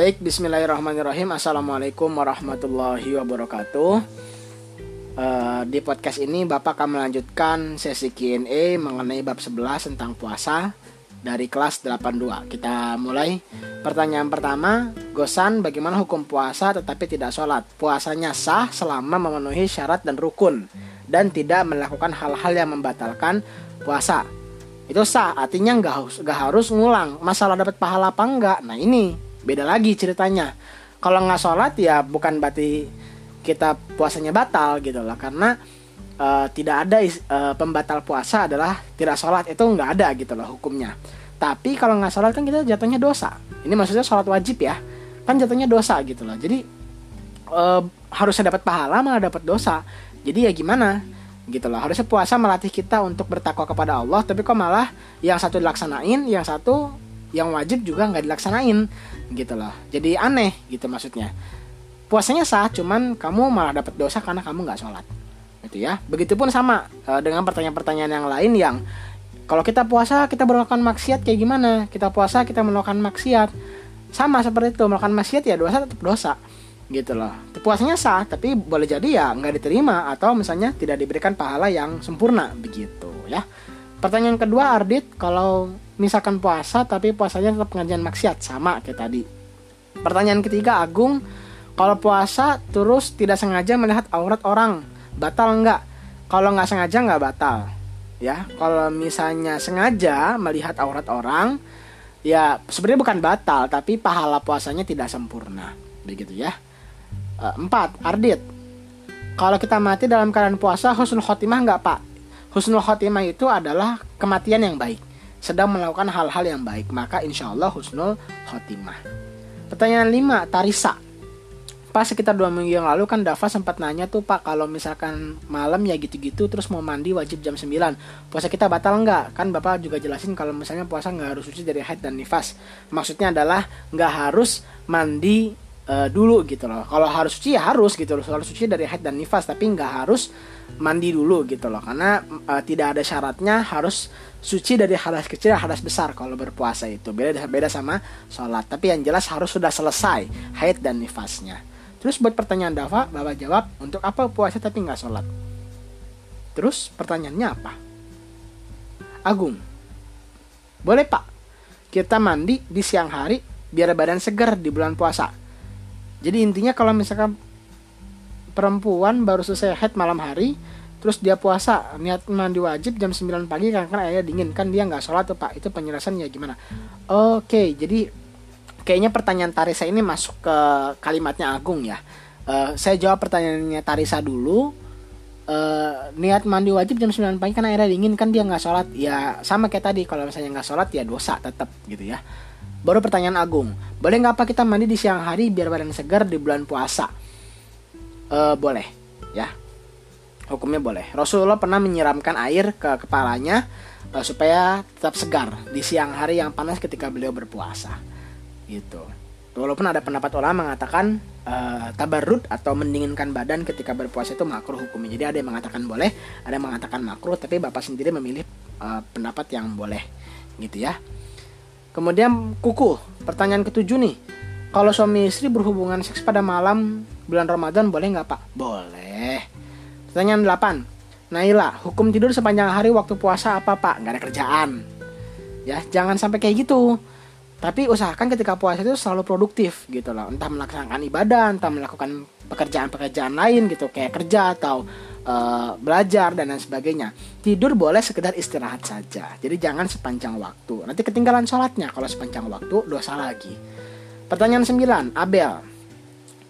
Baik, Bismillahirrahmanirrahim. Assalamualaikum warahmatullahi wabarakatuh. Uh, di podcast ini Bapak akan melanjutkan sesi Q&A mengenai bab 11 tentang puasa dari kelas 82. Kita mulai. Pertanyaan pertama, Gosan, bagaimana hukum puasa tetapi tidak sholat? Puasanya sah selama memenuhi syarat dan rukun dan tidak melakukan hal-hal yang membatalkan puasa. Itu sah, artinya nggak harus, harus ngulang. Masalah dapat pahala apa enggak? Nah ini beda lagi ceritanya. Kalau nggak sholat ya bukan berarti kita puasanya batal gitu lah karena uh, tidak ada uh, pembatal puasa adalah tidak sholat. Itu nggak ada gitu loh hukumnya. Tapi kalau nggak sholat kan kita jatuhnya dosa. Ini maksudnya sholat wajib ya. Kan jatuhnya dosa gitu loh. Jadi uh, harusnya dapat pahala malah dapat dosa. Jadi ya gimana? Gitu loh. Harusnya puasa melatih kita untuk bertakwa kepada Allah tapi kok malah yang satu dilaksanain yang satu yang wajib juga nggak dilaksanain gitu loh. Jadi aneh gitu maksudnya. Puasanya sah cuman kamu malah dapat dosa karena kamu nggak sholat. Gitu ya. Begitupun sama uh, dengan pertanyaan-pertanyaan yang lain yang kalau kita puasa kita melakukan maksiat kayak gimana? Kita puasa kita melakukan maksiat. Sama seperti itu melakukan maksiat ya dosa tetap dosa. Gitu loh. Puasanya sah tapi boleh jadi ya nggak diterima atau misalnya tidak diberikan pahala yang sempurna. Begitu ya pertanyaan kedua Ardit kalau misalkan puasa tapi puasanya tetap pengajian maksiat sama kayak tadi. Pertanyaan ketiga Agung kalau puasa terus tidak sengaja melihat aurat orang batal enggak kalau nggak sengaja nggak batal. Ya kalau misalnya sengaja melihat aurat orang ya sebenarnya bukan batal tapi pahala puasanya tidak sempurna. Begitu ya. E, empat Ardit kalau kita mati dalam keadaan puasa husnul khotimah nggak pak husnul khotimah itu adalah kematian yang baik sedang melakukan hal-hal yang baik, maka insya Allah husnul khotimah. Pertanyaan 5, Tarisa. Pas sekitar dua minggu yang lalu kan Dava sempat nanya tuh Pak kalau misalkan malam ya gitu-gitu terus mau mandi wajib jam 9 Puasa kita batal nggak? Kan Bapak juga jelasin kalau misalnya puasa nggak harus suci dari haid dan nifas Maksudnya adalah nggak harus mandi uh, dulu gitu loh. Kalau harus suci ya harus gitu loh. Harus suci dari haid dan nifas Tapi nggak harus mandi dulu gitu loh. Karena uh, tidak ada syaratnya harus suci dari hadas kecil hadas besar kalau berpuasa itu. Beda beda sama sholat. Tapi yang jelas harus sudah selesai haid dan nifasnya. Terus buat pertanyaan Dava bapak jawab untuk apa puasa tapi nggak sholat? Terus pertanyaannya apa? Agung boleh pak. Kita mandi di siang hari biar badan segar di bulan puasa jadi intinya kalau misalkan perempuan baru selesai haid malam hari terus dia puasa niat mandi wajib jam 9 pagi karena kan airnya dingin kan dia nggak sholat tuh pak. Itu penjelasannya gimana? Oke jadi kayaknya pertanyaan Tarisa ini masuk ke kalimatnya Agung ya. Uh, saya jawab pertanyaannya Tarisa dulu. Uh, niat mandi wajib jam 9 pagi kan airnya dingin kan dia nggak sholat. Ya sama kayak tadi kalau misalnya nggak sholat ya dosa tetap gitu ya baru pertanyaan Agung boleh nggak apa kita mandi di siang hari biar badan segar di bulan puasa uh, boleh ya hukumnya boleh. Rasulullah pernah menyiramkan air ke kepalanya uh, supaya tetap segar di siang hari yang panas ketika beliau berpuasa. Gitu. Walaupun ada pendapat ulama mengatakan uh, tabarrud atau mendinginkan badan ketika berpuasa itu makruh hukumnya. Jadi ada yang mengatakan boleh, ada yang mengatakan makruh, tapi bapak sendiri memilih uh, pendapat yang boleh, gitu ya. Kemudian kuku, pertanyaan ketujuh nih. Kalau suami istri berhubungan seks pada malam bulan Ramadan boleh nggak pak? Boleh Pertanyaan 8. Naila, hukum tidur sepanjang hari waktu puasa apa pak? Gak ada kerjaan. Ya, jangan sampai kayak gitu. Tapi usahakan ketika puasa itu selalu produktif gitu loh. Entah melaksanakan ibadah, entah melakukan pekerjaan-pekerjaan lain gitu. Kayak kerja atau uh, belajar dan lain sebagainya. Tidur boleh sekedar istirahat saja. Jadi jangan sepanjang waktu. Nanti ketinggalan sholatnya kalau sepanjang waktu dosa lagi. Pertanyaan 9, Abel.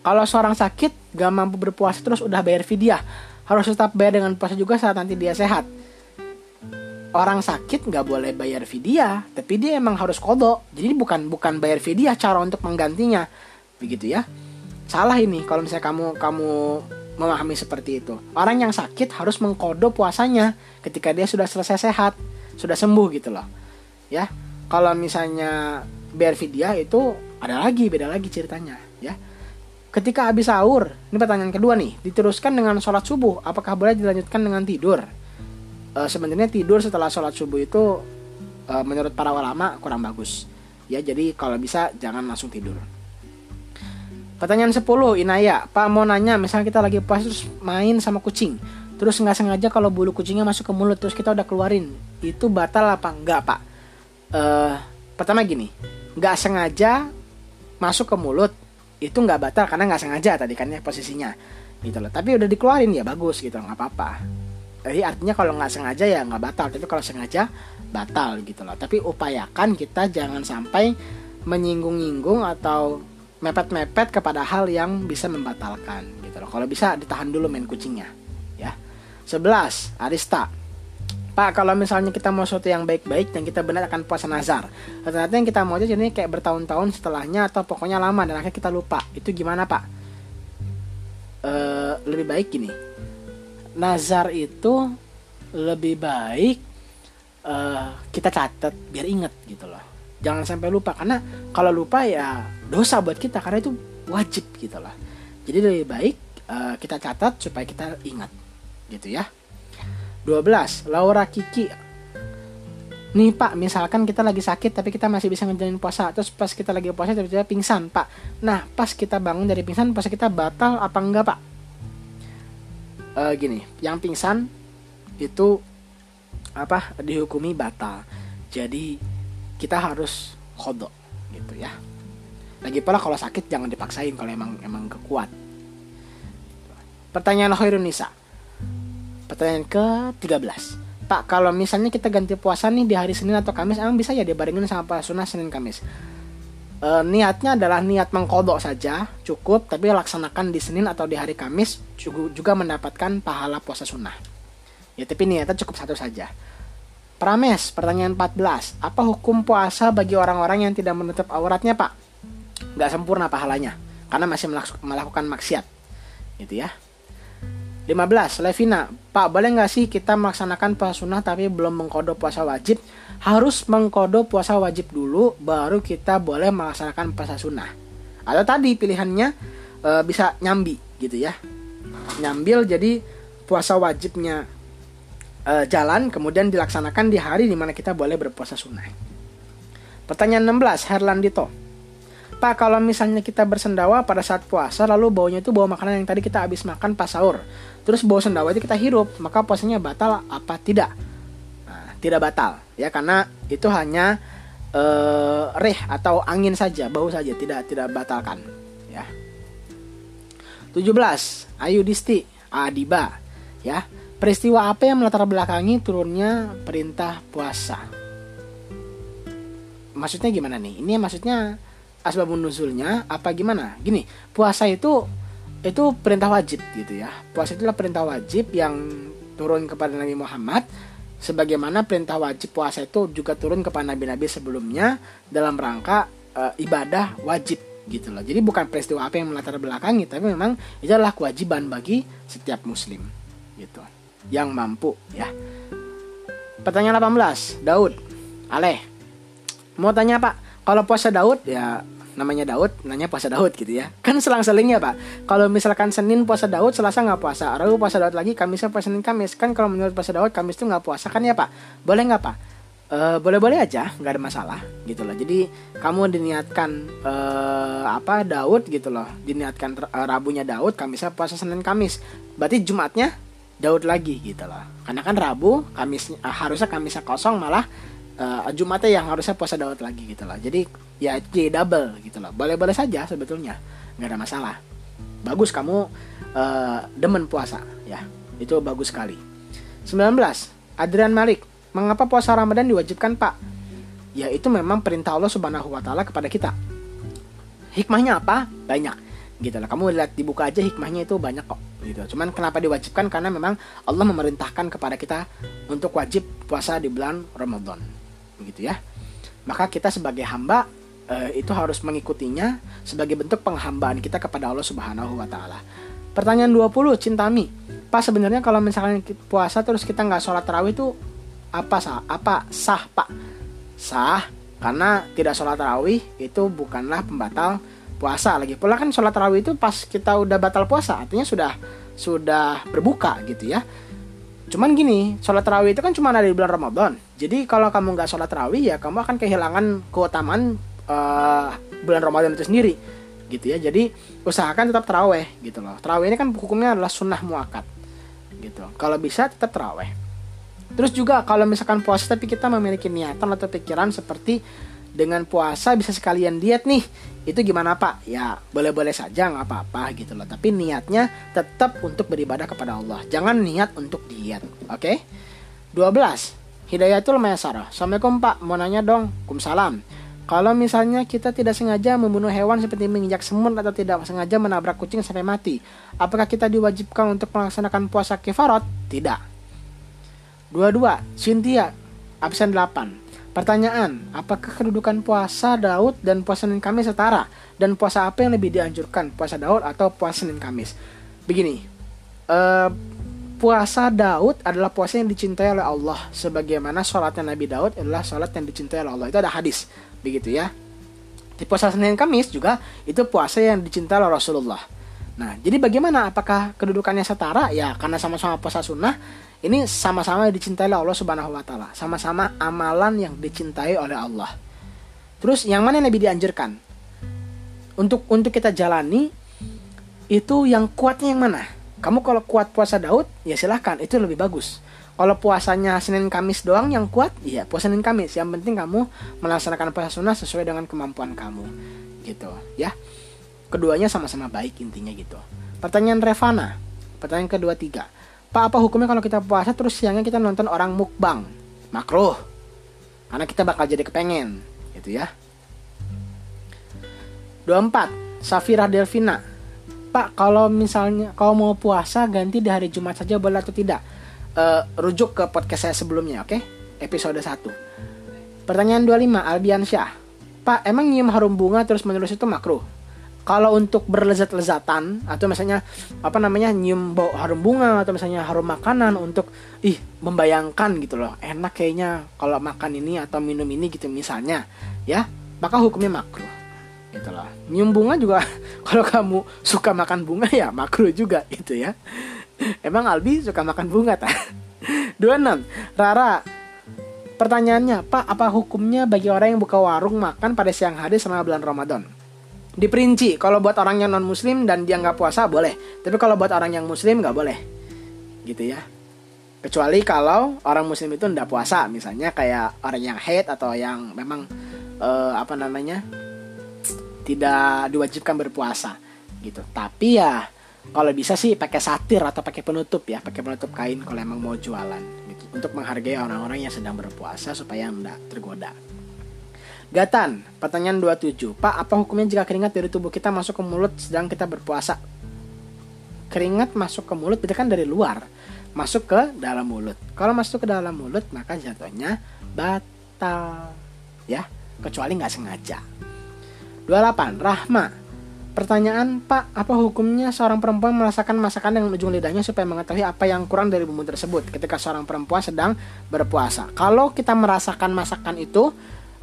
Kalau seorang sakit gak mampu berpuasa terus udah bayar fidyah harus tetap bayar dengan puasa juga saat nanti dia sehat. Orang sakit nggak boleh bayar vidya, tapi dia emang harus kodok. Jadi bukan bukan bayar vidya cara untuk menggantinya, begitu ya. Salah ini kalau misalnya kamu kamu memahami seperti itu. Orang yang sakit harus mengkodo puasanya ketika dia sudah selesai sehat, sudah sembuh gitu loh. Ya, kalau misalnya bayar vidya itu ada lagi beda lagi ceritanya, ya Ketika habis sahur, ini pertanyaan kedua nih, diteruskan dengan sholat subuh, apakah boleh dilanjutkan dengan tidur? E, sebenarnya tidur setelah sholat subuh itu e, menurut para ulama kurang bagus. Ya, jadi kalau bisa jangan langsung tidur. Pertanyaan 10 Inaya Pak mau nanya misalnya kita lagi pas terus main sama kucing Terus nggak sengaja kalau bulu kucingnya masuk ke mulut Terus kita udah keluarin Itu batal apa enggak pak? Uh, pertama gini nggak sengaja masuk ke mulut itu nggak batal karena nggak sengaja tadi kan ya posisinya gitu loh. Tapi udah dikeluarin ya bagus gitu nggak apa-apa. Jadi artinya kalau nggak sengaja ya nggak batal. Tapi kalau sengaja batal gitu loh. Tapi upayakan kita jangan sampai menyinggung-nyinggung atau mepet-mepet kepada hal yang bisa membatalkan gitu loh. Kalau bisa ditahan dulu main kucingnya ya. 11 Arista. Pak kalau misalnya kita mau sesuatu yang baik-baik dan kita benar akan puasa nazar ternyata yang kita mau aja jadi kayak bertahun-tahun setelahnya atau pokoknya lama dan akhirnya kita lupa. Itu gimana Pak? E, lebih baik gini. Nazar itu lebih baik e, kita catat biar inget gitu loh jangan sampai lupa karena kalau lupa ya dosa buat kita karena itu wajib gitu loh jadi lebih baik e, kita catat supaya kita ingat gitu ya. 12. Laura Kiki. Nih pak, misalkan kita lagi sakit tapi kita masih bisa ngejalanin puasa. Terus pas kita lagi puasa tiba-tiba pingsan pak. Nah pas kita bangun dari pingsan puasa kita batal apa enggak pak? Uh, gini, yang pingsan itu apa? Dihukumi batal. Jadi kita harus kodok gitu ya Lagi pula kalau sakit jangan dipaksain kalau emang emang kekuat Pertanyaan Khairun Nisa Pertanyaan ke-13. Pak, kalau misalnya kita ganti puasa nih di hari Senin atau Kamis, emang bisa ya dibarengin sama puasa sunnah Senin Kamis? E, niatnya adalah niat mengkodok saja, cukup, tapi laksanakan di Senin atau di hari Kamis juga mendapatkan pahala puasa sunnah. Ya, tapi niatnya cukup satu saja. Prames, pertanyaan 14. Apa hukum puasa bagi orang-orang yang tidak menutup auratnya, Pak? Gak sempurna pahalanya, karena masih melakukan maksiat. Gitu ya. 15. Levina, Pak boleh nggak sih kita melaksanakan puasa sunnah tapi belum mengkodo puasa wajib? Harus mengkodo puasa wajib dulu, baru kita boleh melaksanakan puasa sunnah. Atau tadi pilihannya e, bisa nyambi gitu ya. Nyambil jadi puasa wajibnya e, jalan, kemudian dilaksanakan di hari di mana kita boleh berpuasa sunnah. Pertanyaan 16, Herlandito. Pak, kalau misalnya kita bersendawa pada saat puasa, lalu baunya itu bau makanan yang tadi kita habis makan pas sahur terus bau sendawa itu kita hirup maka puasanya batal apa tidak nah, tidak batal ya karena itu hanya uh, reh atau angin saja bau saja tidak tidak batalkan ya 17 Ayu Disti Adiba ya peristiwa apa yang melatar belakangi turunnya perintah puasa? Maksudnya gimana nih? Ini maksudnya asbabun nuzulnya apa gimana? Gini puasa itu itu perintah wajib gitu ya. Puasa itulah perintah wajib yang turun kepada Nabi Muhammad. Sebagaimana perintah wajib puasa itu juga turun kepada nabi-nabi sebelumnya dalam rangka e, ibadah wajib gitu loh. Jadi bukan peristiwa apa yang melatar belakangi tapi memang itu adalah kewajiban bagi setiap muslim gitu yang mampu ya. Pertanyaan 18 Daud. Aleh mau tanya pak kalau puasa Daud ya namanya Daud nanya puasa Daud gitu ya. Kan selang-selingnya pak. Kalau misalkan Senin puasa Daud Selasa nggak puasa Rabu puasa Daud lagi Kamisnya puasa Senin Kamis. Kan kalau menurut puasa Daud Kamis itu nggak puasa kan ya pak? Boleh nggak pak? Uh, boleh-boleh aja nggak ada masalah gitu loh. Jadi kamu diniatkan uh, apa Daud gitu loh. Diniatkan uh, Rabunya Daud Kamisnya puasa Senin Kamis. Berarti Jumatnya Daud lagi gitu loh karena kan Rabu Kamis uh, harusnya Kamisnya kosong malah uh, Jumatnya yang harusnya puasa Daud lagi gitu loh jadi ya jadi double gitu loh boleh-boleh saja sebetulnya. Nggak ada masalah. Bagus kamu uh, demen puasa ya. Itu bagus sekali. 19 Adrian Malik mengapa puasa Ramadan diwajibkan pak? Ya itu memang perintah Allah Subhanahu Wa Taala kepada kita. Hikmahnya apa? Banyak. Gitu lah. Kamu lihat dibuka aja hikmahnya itu banyak kok gitu cuman kenapa diwajibkan karena memang Allah memerintahkan kepada kita untuk wajib puasa di bulan Ramadan begitu ya maka kita sebagai hamba uh, itu harus mengikutinya sebagai bentuk penghambaan kita kepada Allah Subhanahu wa taala. Pertanyaan 20 Cintami. Pak sebenarnya kalau misalnya puasa terus kita nggak sholat tarawih itu apa sah? Apa sah pak? Sah karena tidak sholat tarawih itu bukanlah pembatal puasa. Lagi pula kan sholat tarawih itu pas kita udah batal puasa artinya sudah sudah berbuka gitu ya. Cuman gini, sholat tarawih itu kan cuma ada di bulan Ramadan. Jadi kalau kamu nggak sholat tarawih ya kamu akan kehilangan keutamaan uh, bulan Ramadan itu sendiri gitu ya jadi usahakan tetap teraweh gitu loh teraweh ini kan hukumnya adalah sunnah muakat gitu kalau bisa tetap teraweh terus juga kalau misalkan puasa tapi kita memiliki niatan atau pikiran seperti dengan puasa bisa sekalian diet nih itu gimana pak ya boleh-boleh saja nggak apa-apa gitu loh tapi niatnya tetap untuk beribadah kepada Allah jangan niat untuk diet oke okay? 12 Hidayatul Maisarah. Assalamualaikum Pak, mau nanya dong. Kumsalam. Kalau misalnya kita tidak sengaja membunuh hewan seperti menginjak semut atau tidak sengaja menabrak kucing sampai mati, apakah kita diwajibkan untuk melaksanakan puasa kifarot? Tidak. Dua-dua, Cynthia, absen 8. Pertanyaan, apakah kedudukan puasa Daud dan puasa Senin Kamis setara? Dan puasa apa yang lebih dianjurkan, puasa Daud atau puasa Senin Kamis? Begini, uh, puasa Daud adalah puasa yang dicintai oleh Allah sebagaimana sholatnya Nabi Daud adalah sholat yang dicintai oleh Allah. Itu ada hadis begitu ya. Di puasa Senin Kamis juga itu puasa yang dicintai oleh Rasulullah. Nah jadi bagaimana? Apakah kedudukannya setara? Ya karena sama-sama puasa sunnah ini sama-sama dicintai oleh Allah Subhanahu Wa Taala sama-sama amalan yang dicintai oleh Allah terus yang mana yang lebih dianjurkan untuk untuk kita jalani itu yang kuatnya yang mana kamu kalau kuat puasa Daud, ya silahkan, itu lebih bagus. Kalau puasanya Senin Kamis doang yang kuat, iya puasa Senin Kamis. Yang penting kamu melaksanakan puasa sunnah sesuai dengan kemampuan kamu, gitu ya. Keduanya sama-sama baik intinya gitu. Pertanyaan Revana, pertanyaan kedua tiga. Pak apa hukumnya kalau kita puasa terus siangnya kita nonton orang mukbang? Makruh. Karena kita bakal jadi kepengen, gitu ya. 24. Safira Delvina Pak, kalau misalnya kau mau puasa ganti di hari Jumat saja boleh atau tidak? Uh, rujuk ke podcast saya sebelumnya, oke? Okay? Episode 1. Pertanyaan 25, Albian Syah. Pak, emang nyium harum bunga terus menerus itu makruh? Kalau untuk berlezat-lezatan atau misalnya apa namanya nyium bau harum bunga atau misalnya harum makanan untuk ih membayangkan gitu loh. Enak kayaknya kalau makan ini atau minum ini gitu misalnya ya. Maka hukumnya makruh gitu loh. Nyium bunga juga kalau kamu suka makan bunga ya makro juga gitu ya. Emang Albi suka makan bunga tak 26 Rara pertanyaannya Pak apa hukumnya bagi orang yang buka warung makan pada siang hari selama bulan Ramadan diperinci kalau buat orang yang non muslim dan dia nggak puasa boleh. Tapi kalau buat orang yang muslim nggak boleh. Gitu ya. Kecuali kalau orang muslim itu nggak puasa misalnya kayak orang yang haid atau yang memang uh, apa namanya tidak diwajibkan berpuasa gitu. Tapi ya kalau bisa sih pakai satir atau pakai penutup ya pakai penutup kain kalau emang mau jualan gitu. Untuk menghargai orang-orang yang sedang berpuasa supaya tidak tergoda Gatan, pertanyaan 27. Pak, apa hukumnya jika keringat dari tubuh kita masuk ke mulut sedang kita berpuasa? Keringat masuk ke mulut berarti kan dari luar, masuk ke dalam mulut. Kalau masuk ke dalam mulut, maka jatuhnya batal. Ya, kecuali nggak sengaja. 28. Rahma. Pertanyaan, Pak, apa hukumnya seorang perempuan merasakan masakan dengan ujung lidahnya supaya mengetahui apa yang kurang dari bumbu tersebut ketika seorang perempuan sedang berpuasa? Kalau kita merasakan masakan itu,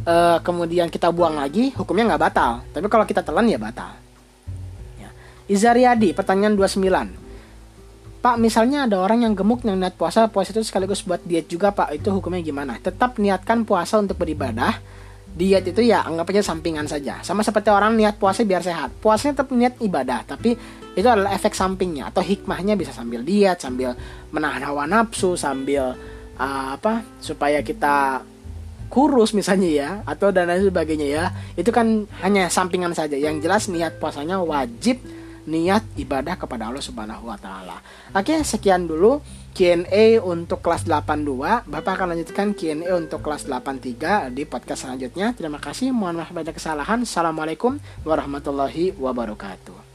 e, kemudian kita buang lagi, hukumnya nggak batal. Tapi kalau kita telan ya batal. Ya. Izariadi, pertanyaan 29. Pak, misalnya ada orang yang gemuk yang niat puasa, puasa itu sekaligus buat diet juga, Pak. Itu hukumnya gimana? Tetap niatkan puasa untuk beribadah diet itu ya anggap aja sampingan saja sama seperti orang niat puasa biar sehat puasanya tetap niat ibadah tapi itu adalah efek sampingnya atau hikmahnya bisa sambil diet sambil menahan hawa nafsu sambil uh, apa supaya kita kurus misalnya ya atau dan lain sebagainya ya itu kan hanya sampingan saja yang jelas niat puasanya wajib niat ibadah kepada Allah Subhanahu wa taala. Oke, sekian dulu Q&A untuk kelas 82. Bapak akan lanjutkan Q&A untuk kelas 83 di podcast selanjutnya. Terima kasih. Mohon maaf banyak kesalahan. Assalamualaikum warahmatullahi wabarakatuh.